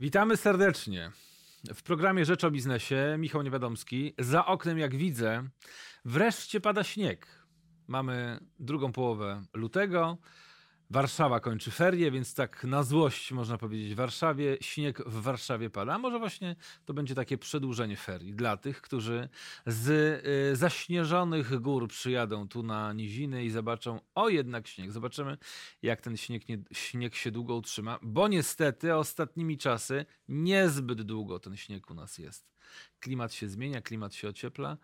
Witamy serdecznie. W programie Rzecz o Biznesie Michał Niewiadomski. Za oknem, jak widzę, wreszcie pada śnieg. Mamy drugą połowę lutego. Warszawa kończy ferie, więc tak na złość można powiedzieć Warszawie. Śnieg w Warszawie pada. A może właśnie to będzie takie przedłużenie ferii dla tych, którzy z y, zaśnieżonych gór przyjadą tu na niziny i zobaczą, o jednak śnieg. Zobaczymy, jak ten śnieg, nie, śnieg się długo utrzyma, bo niestety ostatnimi czasy niezbyt długo ten śnieg u nas jest. Klimat się zmienia, klimat się ociepla.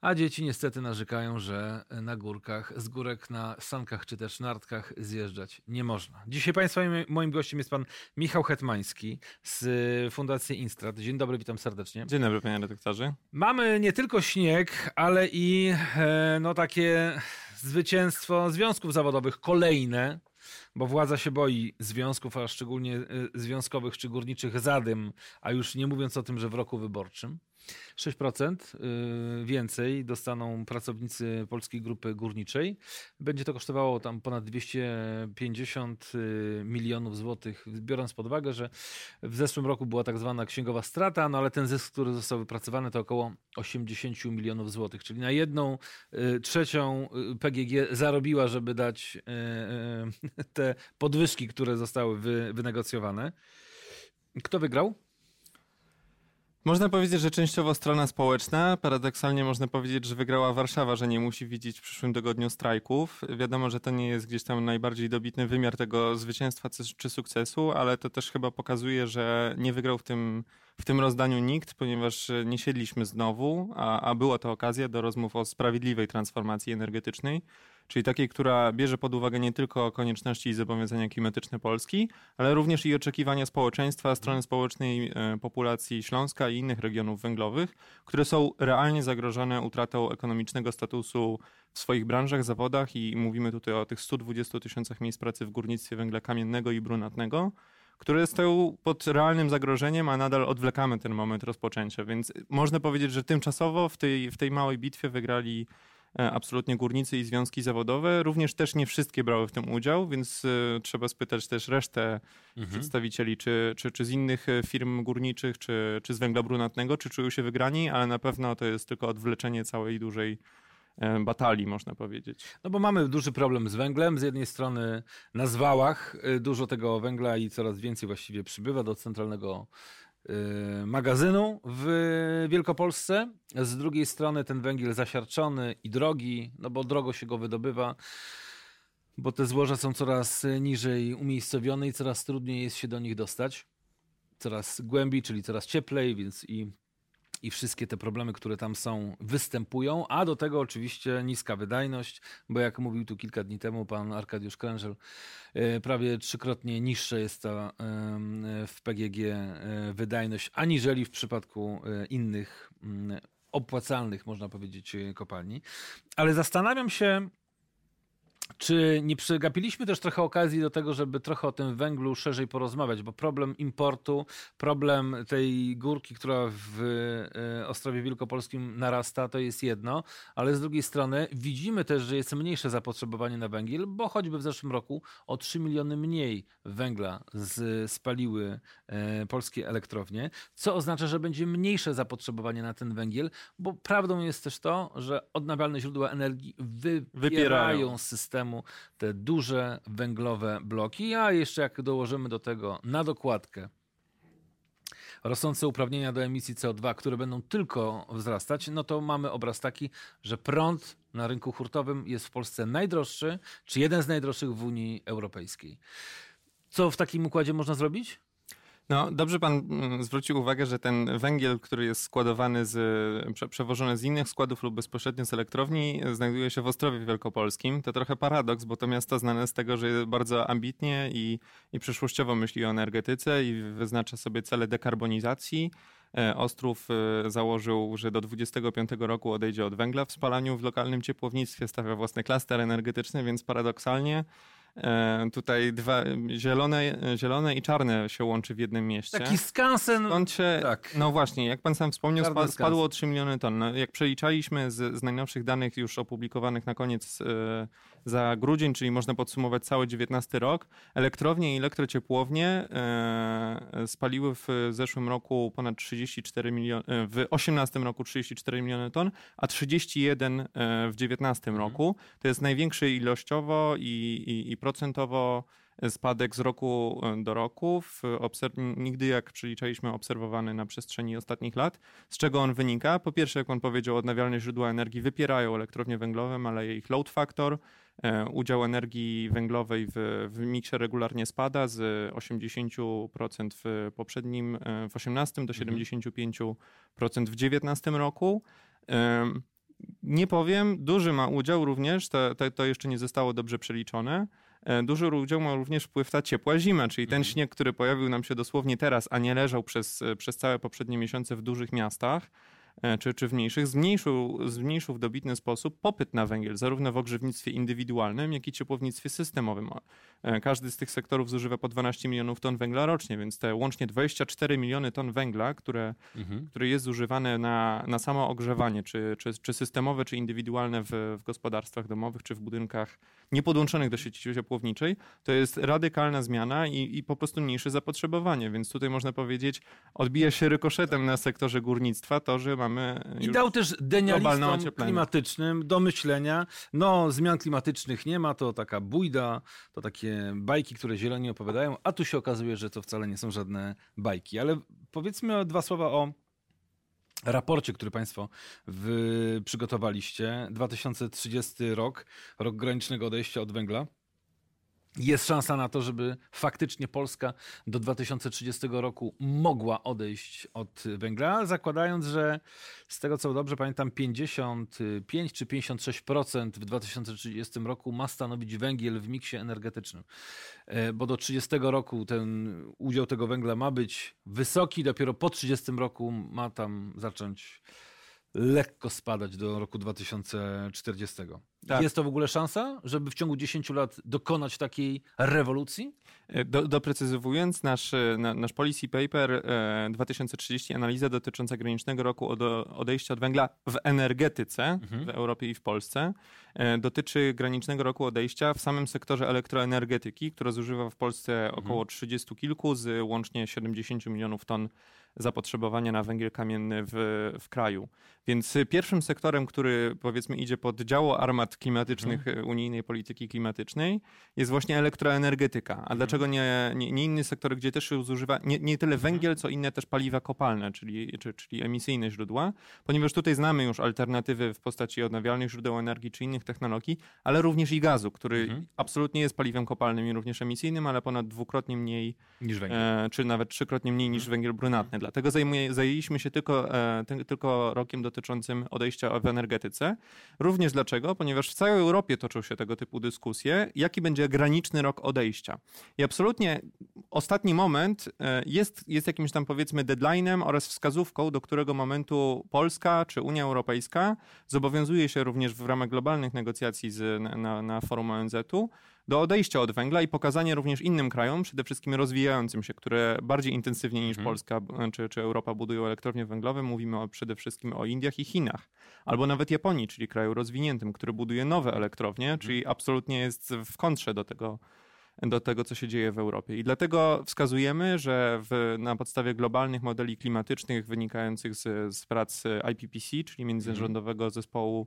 A dzieci niestety narzekają, że na górkach, z górek na sankach czy też nartkach zjeżdżać nie można. Dzisiaj Państwa moim gościem jest Pan Michał Hetmański z Fundacji Instrat. Dzień dobry, witam serdecznie. Dzień dobry Panie redaktorze. Mamy nie tylko śnieg, ale i e, no takie zwycięstwo związków zawodowych kolejne bo władza się boi związków, a szczególnie e, związkowych czy górniczych zadym, a już nie mówiąc o tym, że w roku wyborczym. 6% y, więcej dostaną pracownicy Polskiej Grupy Górniczej. Będzie to kosztowało tam ponad 250 y, milionów złotych, biorąc pod uwagę, że w zeszłym roku była tak zwana księgowa strata, no ale ten zysk, który został wypracowany to około 80 milionów złotych, czyli na jedną y, trzecią PGG zarobiła, żeby dać te podwyżki, które zostały wynegocjowane. Kto wygrał? Można powiedzieć, że częściowo strona społeczna. Paradoksalnie można powiedzieć, że wygrała Warszawa, że nie musi widzieć w przyszłym tygodniu strajków. Wiadomo, że to nie jest gdzieś tam najbardziej dobitny wymiar tego zwycięstwa czy sukcesu, ale to też chyba pokazuje, że nie wygrał w tym, w tym rozdaniu nikt, ponieważ nie siedliśmy znowu, a, a była to okazja do rozmów o sprawiedliwej transformacji energetycznej czyli takiej, która bierze pod uwagę nie tylko konieczności i zobowiązania klimatyczne Polski, ale również i oczekiwania społeczeństwa, strony społecznej e, populacji Śląska i innych regionów węglowych, które są realnie zagrożone utratą ekonomicznego statusu w swoich branżach, zawodach i mówimy tutaj o tych 120 tysiącach miejsc pracy w górnictwie węgla kamiennego i brunatnego, które stoją pod realnym zagrożeniem, a nadal odwlekamy ten moment rozpoczęcia. Więc można powiedzieć, że tymczasowo w tej, w tej małej bitwie wygrali absolutnie górnicy i związki zawodowe. Również też nie wszystkie brały w tym udział, więc e, trzeba spytać też resztę mhm. przedstawicieli, czy, czy, czy z innych e, firm górniczych, czy, czy z węgla brunatnego, czy czują się wygrani, ale na pewno to jest tylko odwleczenie całej dużej batalii, można powiedzieć. No bo mamy duży problem z węglem. Z jednej strony na zwałach dużo tego węgla i coraz więcej właściwie przybywa do centralnego magazynu w Wielkopolsce. Z drugiej strony ten węgiel zasiarczony i drogi, no bo drogo się go wydobywa, bo te złoża są coraz niżej umiejscowione i coraz trudniej jest się do nich dostać. Coraz głębiej, czyli coraz cieplej, więc i i wszystkie te problemy, które tam są, występują, a do tego oczywiście niska wydajność, bo jak mówił tu kilka dni temu pan Arkadiusz Krężel, e, prawie trzykrotnie niższa jest ta w PGG e, wydajność, aniżeli w przypadku e, innych mm, opłacalnych, można powiedzieć, kopalni. Ale zastanawiam się, czy nie przegapiliśmy też trochę okazji do tego, żeby trochę o tym węglu szerzej porozmawiać, bo problem importu, problem tej górki, która w e, Ostrowie Wielkopolskim narasta, to jest jedno, ale z drugiej strony widzimy też, że jest mniejsze zapotrzebowanie na węgiel, bo choćby w zeszłym roku o 3 miliony mniej węgla spaliły e, polskie elektrownie, co oznacza, że będzie mniejsze zapotrzebowanie na ten węgiel, bo prawdą jest też to, że odnawialne źródła energii wybierają, wypierają. system systemu te duże węglowe bloki, a jeszcze jak dołożymy do tego na dokładkę rosnące uprawnienia do emisji CO2, które będą tylko wzrastać, no to mamy obraz taki, że prąd na rynku hurtowym jest w Polsce najdroższy, czy jeden z najdroższych w Unii Europejskiej. Co w takim układzie można zrobić? No, dobrze pan mm, zwrócił uwagę, że ten węgiel, który jest składowany z, prze, przewożony z innych składów lub bezpośrednio z elektrowni, znajduje się w Ostrowie Wielkopolskim. To trochę paradoks, bo to miasto znane z tego, że bardzo ambitnie i, i przyszłościowo myśli o energetyce i wyznacza sobie cele dekarbonizacji. E, Ostrów e, założył, że do 25 roku odejdzie od węgla w spalaniu w lokalnym ciepłownictwie, stawia własny klaster energetyczny, więc paradoksalnie tutaj dwa, zielone, zielone i czarne się łączy w jednym mieście. Taki skansen. Się, tak. No właśnie, jak pan sam wspomniał, spa, spadło o 3 miliony ton. No, jak przeliczaliśmy z, z, najnowszych danych już opublikowanych na koniec e, za grudzień, czyli można podsumować cały 19 rok, elektrownie i elektrociepłownie e, spaliły w zeszłym roku ponad 34 miliony, w 18 roku 34 miliony ton, a 31 w 19 mhm. roku. To jest największy ilościowo i, i, i procentowo spadek z roku e, do roku, nigdy jak przeliczaliśmy obserwowany na przestrzeni ostatnich lat. Z czego on wynika? Po pierwsze, jak pan powiedział, odnawialne źródła energii wypierają elektrownie węglowe, maleje ich load factor, e, udział energii węglowej w, w miksie regularnie spada z 80% w poprzednim, e, w 18 do 75% mhm. w 19 roku. Nie powiem, duży ma udział również, to, to, to jeszcze nie zostało dobrze przeliczone, duży udział ma również wpływ ta ciepła zima, czyli ten mhm. śnieg, który pojawił nam się dosłownie teraz, a nie leżał przez, e, przez całe poprzednie miesiące w dużych miastach E, czy, czy w mniejszych, zmniejszył, zmniejszył w dobitny sposób popyt na węgiel, zarówno w ogrzewnictwie indywidualnym, jak i ciepłownictwie systemowym. E, każdy z tych sektorów zużywa po 12 milionów ton węgla rocznie, więc te łącznie 24 miliony ton węgla, które, mhm. które jest zużywane na, na samo ogrzewanie, czy, czy, czy systemowe, czy indywidualne w, w gospodarstwach domowych, czy w budynkach niepodłączonych do sieci ciepłowniczej, to jest radykalna zmiana i, i po prostu mniejsze zapotrzebowanie, więc tutaj można powiedzieć, odbija się rykoszetem na sektorze górnictwa to, że mamy. I dał też denialistom klimatycznym do myślenia. No, zmian klimatycznych nie ma, to taka bójda, to takie bajki, które zieloni opowiadają, a tu się okazuje, że to wcale nie są żadne bajki. Ale powiedzmy dwa słowa o raporcie, który Państwo przygotowaliście. 2030 rok, rok granicznego odejścia od węgla jest szansa na to, żeby faktycznie Polska do 2030 roku mogła odejść od węgla, zakładając, że z tego co dobrze pamiętam, 55 czy 56% w 2030 roku ma stanowić węgiel w miksie energetycznym. E, bo do 30 roku ten udział tego węgla ma być wysoki, dopiero po 30 roku ma tam zacząć lekko spadać do roku 2040. Tak. Jest to w ogóle szansa, żeby w ciągu 10 lat dokonać takiej rewolucji? E, do, doprecyzowując, nasz, e, na, nasz policy paper e, 2030, analiza dotycząca granicznego roku od, odejścia od węgla w energetyce mhm. w Europie i w Polsce, e, dotyczy granicznego roku odejścia w samym sektorze elektroenergetyki, która zużywa w Polsce mhm. około 30 kilku z łącznie 70 milionów ton zapotrzebowania na węgiel kamienny w, w kraju. Więc pierwszym sektorem, który powiedzmy idzie pod działo armat klimatycznych mhm. unijnej polityki klimatycznej jest właśnie elektroenergetyka. A mhm. dlaczego nie, nie, nie, inny sektor, gdzie też się zużywa nie, nie tyle mhm. węgiel, co inne też paliwa kopalne, czyli, czy, czyli emisyjne źródła, ponieważ tutaj znamy już alternatywy w postaci odnawialnych źródeł energii czy innych technologii, ale również i gazu, który mhm. absolutnie jest paliwem kopalnym i również emisyjnym, ale ponad dwukrotnie mniej niż węgiel. E, czy nawet trzykrotnie mniej niż węgiel brunatny. Dlatego zajmuje, zajęliśmy się tylko, e, tylko rokiem dotyczącym odejścia w energetyce. Również dlaczego? Ponieważ w całej Europie toczą się tego typu dyskusje, jaki będzie graniczny rok odejścia. I absolutnie ostatni moment e, jest, jest jakimś tam powiedzmy deadline'em oraz wskazówką, do którego momentu Polska czy Unia Europejska zobowiązuje się również w ramach globalnych negocjacji z, na, na forum ONZ-u do odejścia od węgla i pokazanie również innym krajom, przede wszystkim rozwijającym się, które bardziej intensywnie niż mhm. Polska czy, czy Europa budują elektrownie węglowe. Mówimy o, przede wszystkim o Indiach i Chinach, albo nawet Japonii, czyli kraju rozwiniętym, który buduje nowe elektrownie, mhm. czyli absolutnie jest w kontrze do tego, do tego, co się dzieje w Europie. I dlatego wskazujemy, że w, na podstawie globalnych modeli klimatycznych wynikających z, z prac IPPC, czyli mhm. Międzyrządowego Zespołu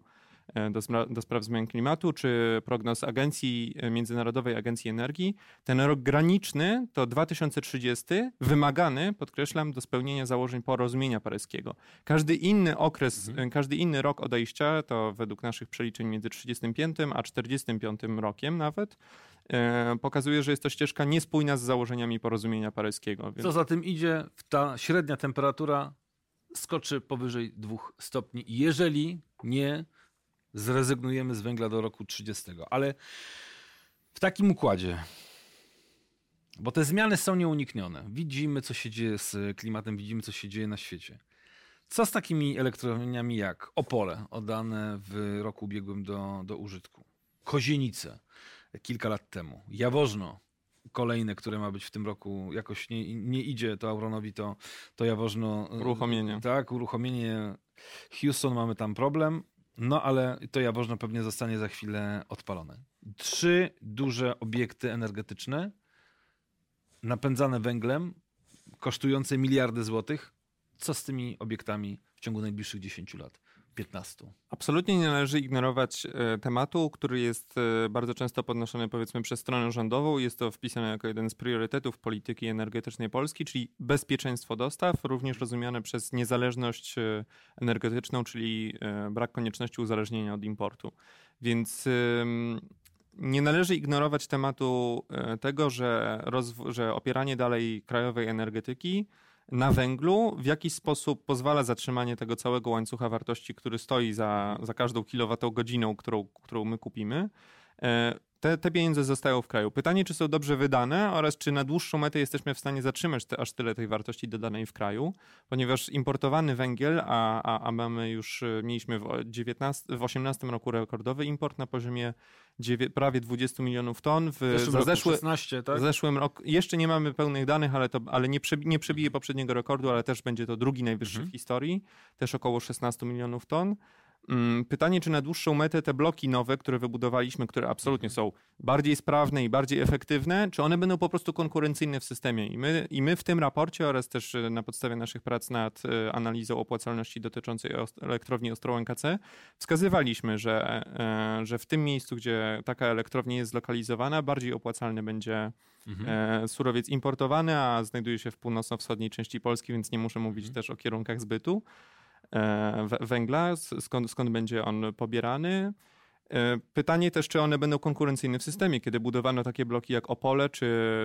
do, do spraw zmian klimatu, czy prognoz Agencji e, Międzynarodowej Agencji Energii, ten rok graniczny to 2030, wymagany, podkreślam, do spełnienia założeń porozumienia paryskiego. Każdy inny okres, mhm. E, każdy inny rok odejścia, to według naszych przeliczeń między 35 a 45 rokiem nawet, pokazuje, że jest to ścieżka niespójna z założeniami porozumienia paryskiego. Więc... Co za tym idzie, ta średnia temperatura skoczy powyżej 2 stopni, jeżeli nie zrezygnujemy z węgla do roku 30. Ale w takim układzie, bo te zmiany są nieuniknione. Widzimy, co się dzieje z klimatem, widzimy, co się dzieje na świecie. Co z takimi elektrowniami jak Opole, oddane w roku ubiegłym do, do użytku? Kozienice, kilka lat temu. Jawożno, kolejne, które ma być w tym roku, jakoś nie, nie idzie to Auronowi, to, to Jawożno... Uruchomienie. Tak, uruchomienie. Houston mamy tam problem No ale to Jaworzno pewnie zostanie za chwilę odpalone. Trzy duże obiekty energetyczne napędzane węglem, kosztujące miliardy złotych. Co z tymi obiektami w ciągu najbliższych 10 lat? 15. Absolutnie nie należy ignorować e, tematu, który jest e, bardzo często podnoszony powiedzmy przez stronę rządową. Jest to wpisane jako jeden z priorytetów polityki energetycznej Polski, czyli bezpieczeństwo dostaw, również rozumiane przez niezależność e, energetyczną, czyli brak konieczności uzależnienia od importu. Więc nie należy ignorować tematu tego, że, że opieranie dalej krajowej energetyki na węglu w jakiś sposób pozwala zatrzymanie tego całego łańcucha wartości, który stoi za, za każdą kilowatogodziną, którą, którą my kupimy. Te, te pieniądze zostają w kraju. Pytanie, czy są dobrze wydane oraz czy na dłuższą metę jesteśmy w stanie zatrzymać te, aż tyle tej wartości dodanej w kraju, ponieważ importowany węgiel, a, a, a mamy już, e, mieliśmy w, 19, w 18 roku rekordowy import na poziomie dziewię, prawie 20 milionów ton. W zeszłym za zeszły, 16, tak? zeszłym roku, jeszcze nie mamy pełnych danych, ale, to, ale nie, przebi, nie przebije poprzedniego rekordu, ale też będzie to drugi najwyższy mhm. w historii, też około 16 milionów ton. Mm, pytanie, czy na dłuższą metę te bloki nowe, które wybudowaliśmy, które absolutnie są bardziej sprawne i bardziej efektywne, czy one będą po prostu konkurencyjne w systemie? I my, i my w tym raporcie oraz też e, na podstawie naszych prac nad e, analizą opłacalności dotyczącej elektrowni Ostrołęka C wskazywaliśmy, że, e, że w tym miejscu, gdzie taka elektrownia jest zlokalizowana, bardziej opłacalny będzie mhm. surowiec importowany, a znajduje się w północno-wschodniej części Polski, więc nie muszę mówić mhm. też o kierunkach zbytu. E, węgla, skąd, skąd będzie on pobierany. E, pytanie też, czy one będą konkurencyjne w systemie. Kiedy budowano takie bloki jak Opole, czy,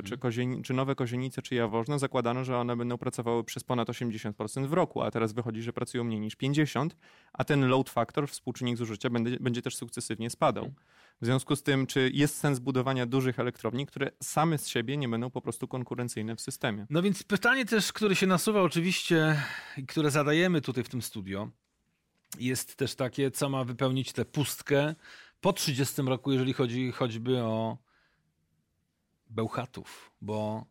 czy, mhm. Kozieni, czy Nowe Kozienice, czy Jaworzno, zakładano, że one będą pracowały przez ponad 80% w roku, a teraz wychodzi, że pracują mniej niż 50%, a ten load factor, współczynnik zużycia, będzie, będzie też sukcesywnie spadał. Mhm. W związku z tym, czy jest sens budowania dużych elektrowni, które same z siebie nie będą po prostu konkurencyjne w systemie? No więc pytanie też, które się nasuwa oczywiście i które zadajemy tutaj w tym studio, jest też takie, co ma wypełnić tę pustkę po 30 roku, jeżeli chodzi choćby o Bełchatów, bo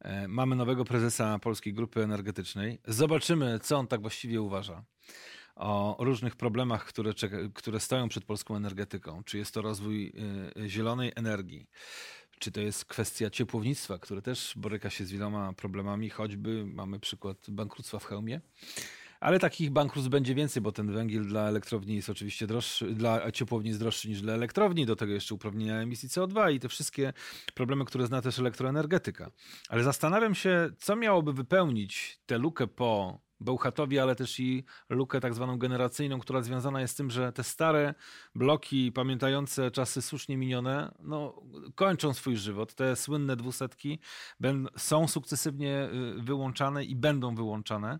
e, mamy nowego prezesa Polskiej Grupy Energetycznej. Zobaczymy, co on tak właściwie uważa o różnych problemach, które, które stoją przed polską energetyką. Czy jest to rozwój y, zielonej energii, czy to jest kwestia ciepłownictwa, które też boryka się z wieloma problemami, choćby mamy przykład bankructwa w hełmie. Ale takich bankructw będzie więcej, bo ten węgiel dla elektrowni jest oczywiście droższy, dla ciepłowni jest droższy niż dla elektrowni, do tego jeszcze uprawnienia emisji CO2 i te wszystkie problemy, które zna też elektroenergetyka. Ale zastanawiam się, co miałoby wypełnić tę lukę po Bełchatowi, ale też i lukę tak zwaną generacyjną, która związana jest z tym, że te stare bloki pamiętające czasy słusznie minione, no, kończą swój żywot. Te słynne dwusetki są sukcesywnie y, wyłączane i będą wyłączane.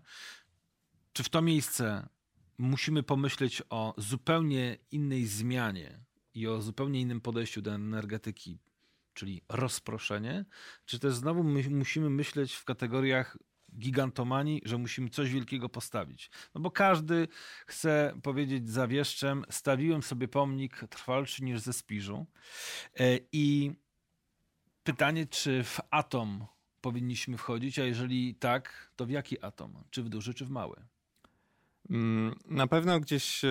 Czy w to miejsce musimy pomyśleć o zupełnie innej zmianie i o zupełnie innym podejściu do energetyki, czyli rozproszenie? Czy też znowu my musimy myśleć w kategoriach gigantomanii, że musimy coś wielkiego postawić. No bo każdy chce powiedzieć zawieszczem, stawiłem sobie pomnik trwalszy niż ze Spiżu. E, I pytanie, czy w atom powinniśmy wchodzić, a jeżeli tak, to w jaki atom? Czy w duży, czy w mały? Mm, na pewno gdzieś,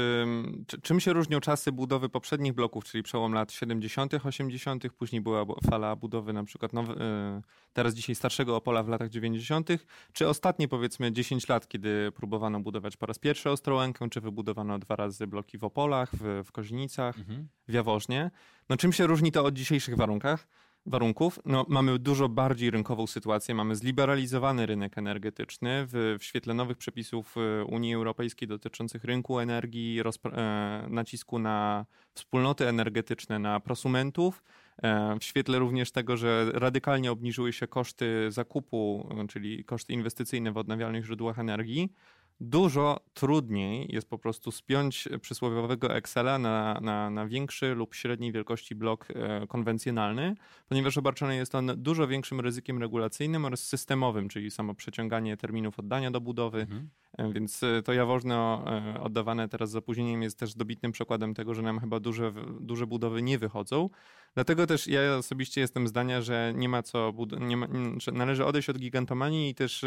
czym się różnią czasy budowy poprzednich bloków, czyli przełom lat 70., 80., później była fala budowy na przykład nowy, e, teraz dzisiaj starszego Opola w latach 90., czy ostatnie powiedzmy 10 lat, kiedy próbowano budować po raz pierwszy Ostrołękę, czy wybudowano dwa razy bloki w Opolach, w, w Kozinicach, mhm. w Jaworznie. No czym się różni to od dzisiejszych warunkach? Warunków. No, mamy dużo bardziej rynkową sytuację, mamy zliberalizowany rynek energetyczny w, w świetle nowych przepisów e, Unii Europejskiej dotyczących rynku energii, e, nacisku na wspólnoty energetyczne, na prosumentów. E, w świetle również tego, że radykalnie obniżyły się koszty zakupu, czyli koszty inwestycyjne w odnawialnych źródłach energii, dużo trudniej jest po prostu spiąć przysłowiowego Excela na, na, na większy lub średniej wielkości blok e, konwencjonalny, ponieważ obarczony jest on dużo większym ryzykiem regulacyjnym oraz systemowym, czyli samo przeciąganie terminów oddania do budowy, mhm. Więc to Jaworzno oddawane teraz z opóźnieniem jest też dobitnym przykładem tego, że nam chyba duże, duże budowy nie wychodzą. Dlatego też ja osobiście jestem zdania, że nie ma co, nie ma, należy odejść od gigantomanii i też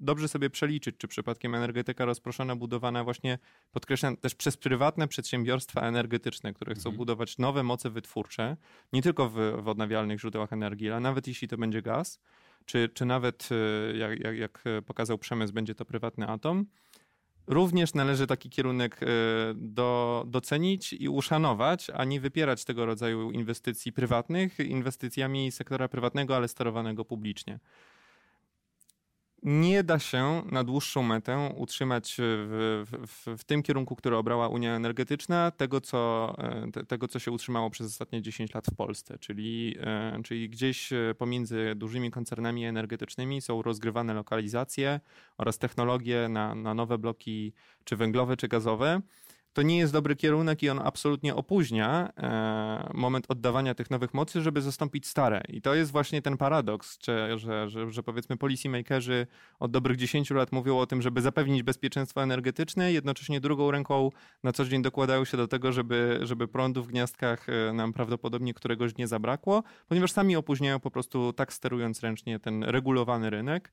dobrze sobie przeliczyć, czy przypadkiem energetyka rozproszona, budowana właśnie, podkreślam, też przez prywatne przedsiębiorstwa energetyczne, które chcą mhm. budować nowe moce wytwórcze, nie tylko w, w odnawialnych źródłach energii, ale nawet jeśli to będzie gaz, czy, czy nawet, e, jak, jak, jak pokazał przemysł, będzie to prywatny atom, również należy taki kierunek e, do, docenić i uszanować, a nie wypierać tego rodzaju inwestycji prywatnych inwestycjami sektora prywatnego, ale sterowanego publicznie nie da się na dłuższą metę utrzymać w, w, w, tym kierunku, który obrała Unia Energetyczna, tego co, e, te, tego, co się utrzymało przez ostatnie 10 lat w Polsce. Czyli, e, czyli gdzieś e, pomiędzy dużymi koncernami energetycznymi są rozgrywane lokalizacje oraz technologie na, na nowe bloki, czy węglowe, czy gazowe to nie jest dobry kierunek i on absolutnie opóźnia e, moment oddawania tych nowych mocy, żeby zastąpić stare. I to jest właśnie ten paradoks, że, że, że, powiedzmy policymakerzy od dobrych 10 lat mówią o tym, żeby zapewnić bezpieczeństwo energetyczne, jednocześnie drugą ręką na co dzień dokładają się do tego, żeby, żeby prądu w gniazdkach e, nam prawdopodobnie któregoś nie zabrakło, ponieważ sami opóźniają po prostu tak sterując ręcznie ten regulowany rynek.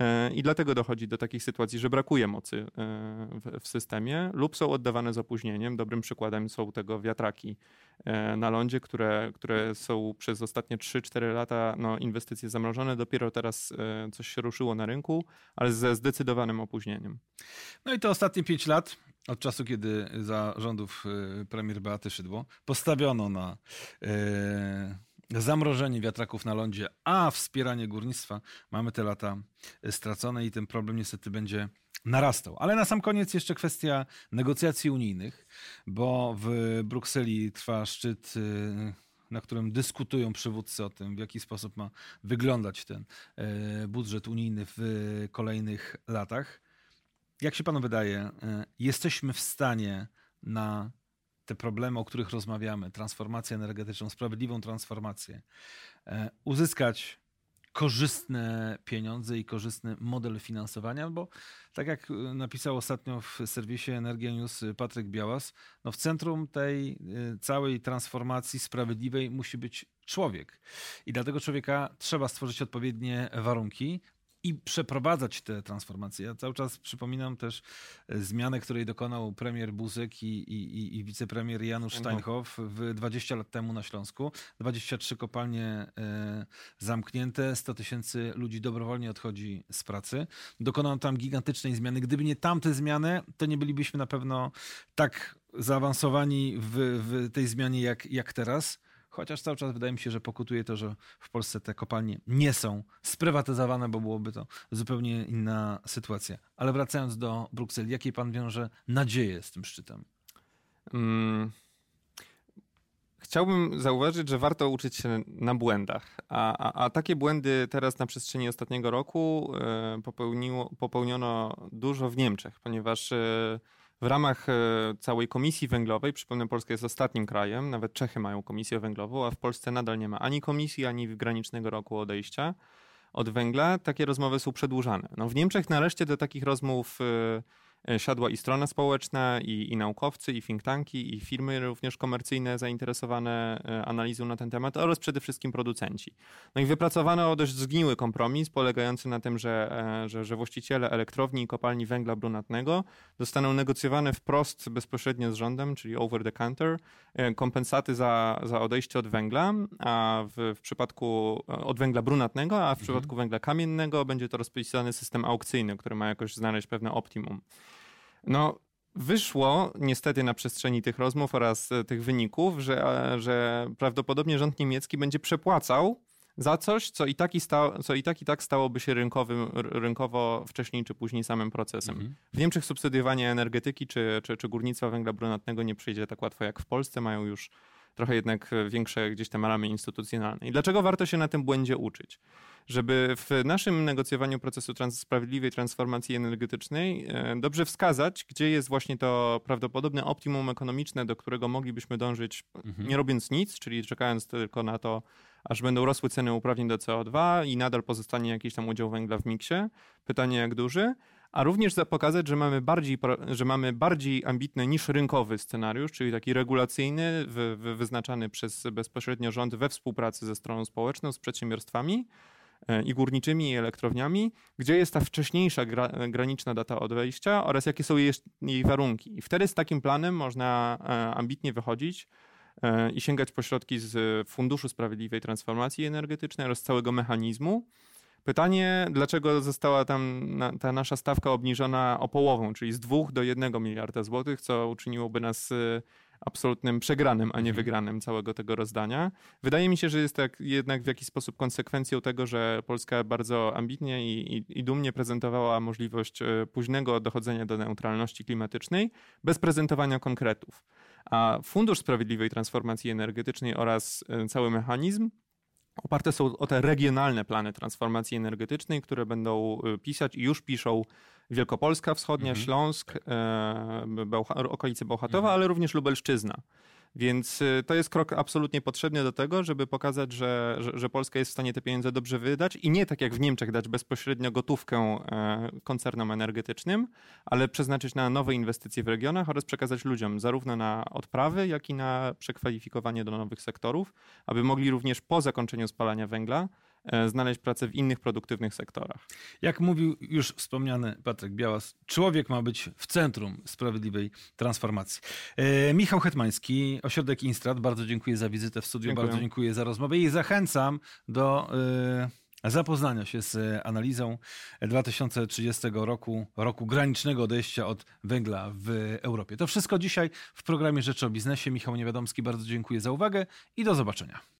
E, I dlatego dochodzi do takich sytuacji, że brakuje mocy e, w, systemie lub są oddawane z opóźnieniem. Dobrym przykładem są tego wiatraki e, na lądzie, które, które są przez ostatnie 3-4 lata no, inwestycje zamrożone. Dopiero teraz coś się ruszyło na rynku, ale ze zdecydowanym opóźnieniem. No i to ostatnie 5 lat od czasu, kiedy za rządów premier Beaty Szydło postawiono na zamrożenie wiatraków na lądzie, a wspieranie górnictwa, mamy te lata stracone i ten problem niestety będzie narastał. Ale na sam koniec jeszcze kwestia negocjacji unijnych, bo w Brukseli trwa szczyt y, na którym dyskutują przywódcy o tym, w jaki sposób ma wyglądać ten y, budżet unijny w kolejnych latach. Jak się panu wydaje, jesteśmy w stanie na te problemy, o których rozmawiamy, transformację energetyczną, sprawiedliwą transformację, e, uzyskać korzystne pieniądze i korzystny model finansowania, bo tak jak e, napisał ostatnio w serwisie Energia News Patryk Białas, no w centrum tej e, całej transformacji sprawiedliwej musi być człowiek. I dla tego człowieka trzeba stworzyć odpowiednie warunki, i przeprowadzać te transformacje. Ja cały czas przypominam też e, zmianę, której dokonał premier Buzek i, i, i wicepremier Janusz Steinhoff w 20 lat temu na Śląsku. 23 kopalnie e, zamknięte, 100 tysięcy ludzi dobrowolnie odchodzi z pracy. Dokonano tam gigantycznej zmiany. Gdyby nie tamte zmiany, to nie bylibyśmy na pewno tak zaawansowani w, w tej zmianie jak, jak teraz. Chociaż cały czas wydaje mi się, że pokutuje to, że w Polsce te kopalnie nie są sprywatyzowane, bo byłoby to zupełnie inna sytuacja. Ale wracając do Brukseli, jakie pan wiąże nadzieje z tym szczytem? Hmm. Chciałbym zauważyć, że warto uczyć się na błędach, a, a, a takie błędy teraz na przestrzeni ostatniego roku e, popełniono dużo w Niemczech, ponieważ e, w ramach e, całej komisji węglowej, przypomnę, Polska jest ostatnim krajem, nawet Czechy mają komisję węglową, a w Polsce nadal nie ma ani komisji, ani granicznego roku odejścia od węgla. Takie rozmowy są przedłużane. No w Niemczech nareszcie do takich rozmów e, siadła i strona społeczna, i, i naukowcy, i think tanki, i firmy również komercyjne zainteresowane e, analizą na ten temat oraz przede wszystkim producenci. No i wypracowano dość zgniły kompromis polegający na tym, że, e, że, że właściciele elektrowni i kopalni węgla brunatnego dostaną negocjowane wprost bezpośrednio z rządem, czyli over the counter, kompensaty za, za odejście od węgla, a w, w przypadku od węgla brunatnego, a w mhm. przypadku węgla kamiennego będzie to rozpisany system aukcyjny, który ma jakoś znaleźć pewne optimum. No, wyszło niestety na przestrzeni tych rozmów oraz e, tych wyników, że, e, że prawdopodobnie rząd niemiecki będzie przepłacał za coś, co i tak i, sta, co i, tak, i tak stałoby się rynkowym, rynkowo wcześniej czy później samym procesem. Mhm. W Niemczech subsydiowanie energetyki czy, czy, czy górnictwa węgla brunatnego nie przyjdzie tak łatwo jak w Polsce. Mają już trochę jednak większe gdzieś tam ramy instytucjonalne. I dlaczego warto się na tym błędzie uczyć? żeby w naszym negocjowaniu procesu trans sprawiedliwej transformacji energetycznej e, dobrze wskazać, gdzie jest właśnie to prawdopodobne optimum ekonomiczne, do którego moglibyśmy dążyć mhm. nie robiąc nic, czyli czekając tylko na to, aż będą rosły ceny uprawnień do CO2 i nadal pozostanie jakiś tam udział węgla w miksie. Pytanie jak duży, a również pokazać, że mamy bardziej, że mamy bardziej ambitny niż rynkowy scenariusz, czyli taki regulacyjny, wy, wy, wyznaczany przez bezpośrednio rząd we współpracy ze stroną społeczną, z przedsiębiorstwami e, i górniczymi, i elektrowniami, gdzie jest ta wcześniejsza gra, graniczna data odejścia oraz jakie są jej, jej warunki. I wtedy z takim planem można e, ambitnie wychodzić e, i sięgać po środki z Funduszu Sprawiedliwej Transformacji Energetycznej oraz całego mechanizmu, Pytanie, dlaczego została tam ta nasza stawka obniżona o połowę, czyli z 2 do 1 miliarda złotych, co uczyniłoby nas y, absolutnym przegranym, a nie mhm. wygranym całego tego rozdania. Wydaje mi się, że jest tak jednak w jakiś sposób konsekwencją tego, że Polska bardzo ambitnie i, i, i dumnie prezentowała możliwość y, późnego dochodzenia do neutralności klimatycznej bez prezentowania konkretów. A Fundusz Sprawiedliwej Transformacji Energetycznej oraz y, cały mechanizm oparte są o te regionalne plany transformacji energetycznej, które będą y, pisać i już piszą Wielkopolska Wschodnia, mhm. Śląsk, e, okolice Bełchatowa, mhm. ale również Lubelszczyzna. Więc y, to jest krok absolutnie potrzebny do tego, żeby pokazać, że, że, Polska jest w stanie te pieniądze dobrze wydać i nie tak jak w Niemczech dać bezpośrednio gotówkę e, koncernom energetycznym, ale przeznaczyć na nowe inwestycje w regionach oraz przekazać ludziom zarówno na odprawy, jak i na przekwalifikowanie do nowych sektorów, aby mogli również po zakończeniu spalania węgla znaleźć pracę w innych produktywnych sektorach. Jak mówił już wspomniany Patryk Białas, człowiek ma być w centrum sprawiedliwej transformacji. E, Michał Hetmański, Ośrodek Instrat, bardzo dziękuję za wizytę w studiu, dziękuję. bardzo dziękuję za rozmowę i zachęcam do e, zapoznania się z analizą 2030 roku, roku granicznego odejścia od węgla w Europie. To wszystko dzisiaj w programie Rzeczy o Biznesie. Michał Niewiadomski, bardzo dziękuję za uwagę i do zobaczenia.